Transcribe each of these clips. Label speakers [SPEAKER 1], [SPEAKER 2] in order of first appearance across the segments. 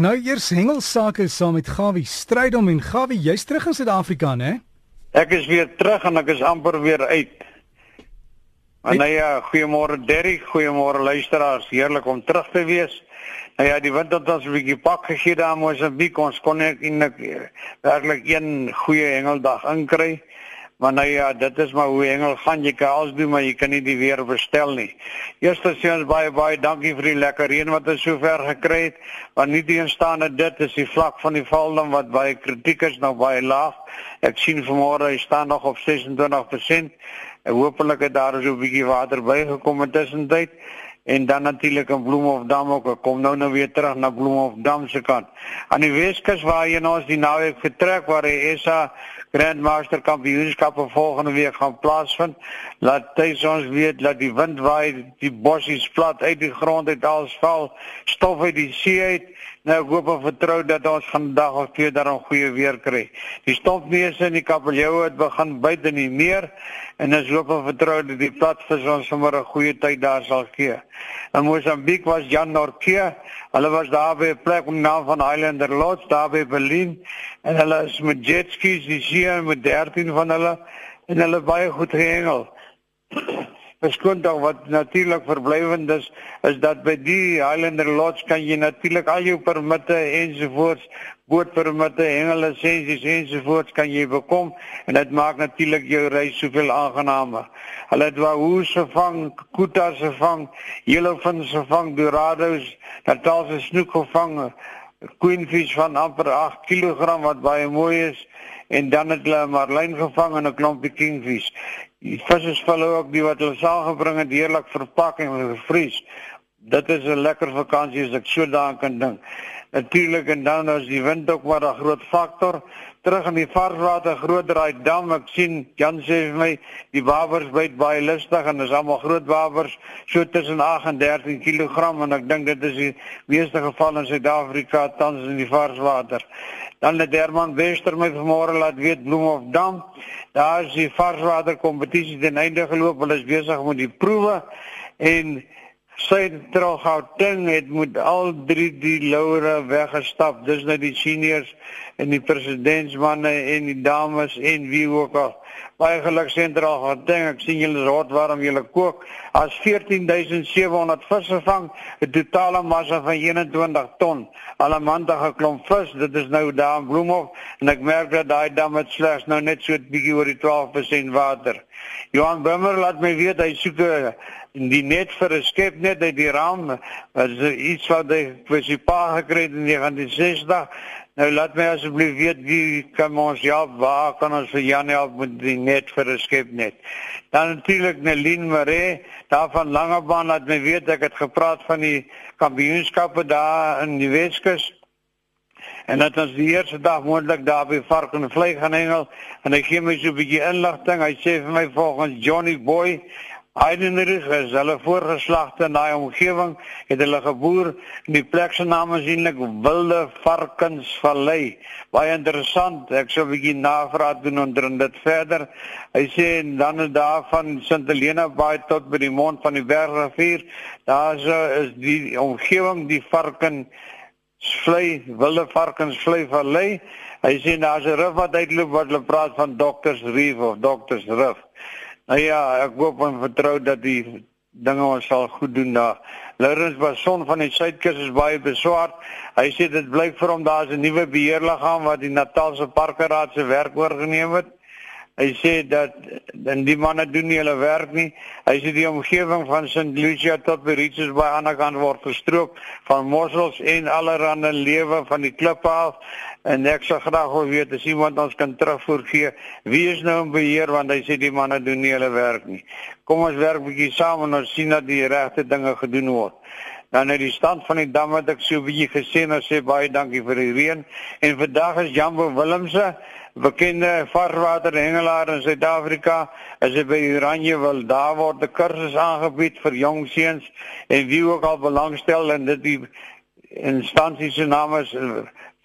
[SPEAKER 1] Nou eers hengelsake saam met Gawie Strydom en Gawie, jy's terug in Suid-Afrika, né?
[SPEAKER 2] Ek is weer terug en ek is amper weer uit. Maar nou ja, goeiemôre Derrick, goeiemôre luisteraars. Heerlik om terug te wees. Nou ja, die wind het ons 'n bietjie pak gegee daar in Mosambik. Ons kon net werklik een goeie hengeldag inkry. Maar nou ja, dit is maar hoe engel gaan jy kan alles doen maar jy kan nie die weer verstel nie. Eerstens baie baie dankie vir die lekker reën wat ons sover gekry het. Want nie teenstaande dit is die vlak van die valdam wat baie kritiek is nou baie laag. Ek sien vanmôre hy staan nog op 26%. En hopelik het daar so 'n bietjie water bygekom intussen tyd en dan natuurlik in Bloemhofdam ook. Ek kom nou nou weer terug na Bloemhofdam se kant. Aan die Weskus waar jy nou as die naweek vertrek waar die SA Grandmaster Kampioenskappe volgende week gaan plaasvind. Laat tuis ons weet dat die wind waai, die bossies plat uit die grond uit alsval, stof uit die see uit. Nou hoop en vertrou dat ons vandag of twee daar 'n goeie weer kry. Die stofneuse en die kabeljou het begin byt in die meer en ons hoop en vertrou dat die platvis ons sommer 'n goeie tyd daar sal gee. In Mosambik was Jan Norke Hulle was daar by 'n plek die naam van Highlander Lodge daar by Berlin en hulle is met jet skis die see met 13 van hulle en hulle baie goed gehengel. Beskoon dan wat natuurlik verblywend is is dat by die Highlander Lodge kan jy natuurlik al jou permitte ensovoorts bootpermitte, hengelisensies ensovoorts kan jy bekom en dit maak natuurlik jou reis soveel aangenaamer. Hulle het wahoes gevang, kutas gevang, yellowfins gevang, dorados, natalse snoek gevang, queenfish van amper 8 kg wat baie mooi is en dan het hulle marlyn gevang en 'n klompie kingfish. Die visse is val ook die wat hulle saamgebring het heerlik verpak en gevries. Dit is 'n lekker vakansie as ek so daaraan kan dink. Natuurlik en dan as die wind ook maar 'n groot faktor. Terug in die varswater groot draai dam. Ek sien Jan sê vir my die wabers byt baie lustig en dis almal groot wabers so tussen 8 en 13 kg en ek dink dit is die meeste geval in Suid-Afrika tans in die varswater. Dan het Herman Wester my vanmôre laat weet Bloemhofdam. Daar is die varswater kompetisie ten einde geloop. Hulle is besig met die proewe en Sentraal Gauteng het met al drie die loure weggestap. Dis nou die seniors en die presidentsmanne en die dames en wie ook al. Baie geluk Sentraal Gauteng. Ek sien julle is hot waarom julle kook. As 14700 visse vang, 'n totale massa van 21 ton. Allemande geklomp vis. Dit is nou daar in Bloemhof en ek merk dat daai dam het slegs nou net so 'n bietjie oor die 12% water. Johan Bimmer laat my weet hy soek 'n die net vir 'n skep net uit die raam as iets wat hy vir sy pa gekry het in 1960 nou laat my asseblief weet wie kan ons help? Waar kan ons vir Jan help met die net vir 'n skep net dan natuurlik Nelien Maree daar van Langebaan laat my weet ek het gepraat van die kampioenskappe daar in die Weskus. En dat ons die eerste dag moontlik daar by vark en vlei gaan hengel. En hy gee my so 'n bietjie inligting. Hy sê vir my volgens Johnny Boy Heidenrich is hulle voorgeslagte in daai omgewing het hulle geboer en die plek se naam is eintlik Wilde Varkensvallei. Baie interessant. Ek sou 'n bietjie navraag doen onder dit verder. Hy sê en dan is daar van Sint Helena Baai tot by die mond van die Bergrivier. Daar is, is die omgewing die varken vlei Wilde Varkensvlei vallei. Hy sê daar's 'n rif wat uitloop wat hulle praat van Doctors Reef of Doctors Rif. Nou ja, ek hoop en vertrou dat die dinge ons sal goed doen daar. Lourens Bason van die Suidkus is baie beswaar. Hy sê dit blyk vir hom daar's 'n nuwe beheerliggaam wat die Natalse Parkeraad se werk oorgeneem het. Hy sê dat dan die manne doen nie hulle werk nie. Hy sê die omgewing van St. Lucia tot by Richards Bay aan die kant word gestroop van mossels en allerlei lewe van die klippe af. En ek sou graag wil weet as iemand ons kan terugvoer gee, wie is nou in beheer want hy sê die manne doen nie hulle werk nie. Kom ons werk bietjie saam en ons sien dat die regte dinge gedoen word. Dan uit die stand van die dam wat ek so bietjie gesien het, sê baie dankie vir die reën en vandag is Jambo Willemse bekende varswater hengelaar in Suid-Afrika is hy by Oranje wil daar word 'n kursus aangebied vir jong seuns en wie ook al belangstel en dit die instansie se naam is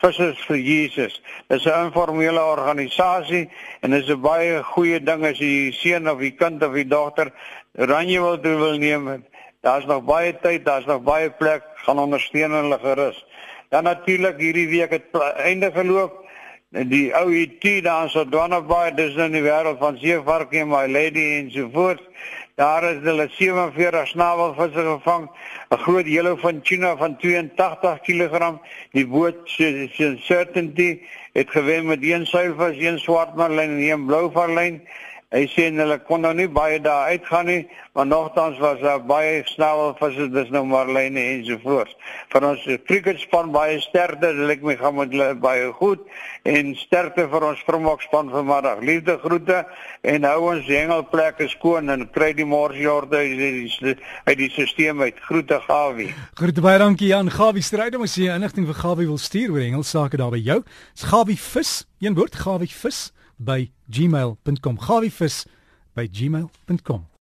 [SPEAKER 2] Vissers vir Jesus. Dit is 'n informele organisasie en dit is 'n baie goeie ding as jy seun of die kind of die dogter Oranje wil wil neem. Daar's nog baie tyd, daar's nog baie plek, gaan ondersteun hulle gerus. Dan natuurlik hierdie week het einde geloop die ou IT daar so Donnaby dis in die wêreld van seevarkie en my lady en so voort daar is hulle 47 snavelvisse gevang 'n groot yellow van China van 82 kg die boot se certainty het gewen met een suiwvis een swart marlyn en een blou marlyn Hy sê hulle kon nou nie baie daar uitgaan nie, maar nogtans was daar baie snel visse dis nou maar lyne en so voort. Vir ons cricketspan baie sterkte, dit lyk my gaan met hulle baie goed en sterkte vir ons Springbokspan vanmiddag. Liefde groete en hou ons hengelplekke skoon en kry die morsjorde uit die uit die stelsel uit. Groete Gawie.
[SPEAKER 1] Groete baie dankie Jan Gawie stryd om as jy inligting vir Gawie wil stuur oor hengelsake daar by jou. Dis Gawie vis, een woord Gawie vis by gmail.com. Gawivis by gmail.com.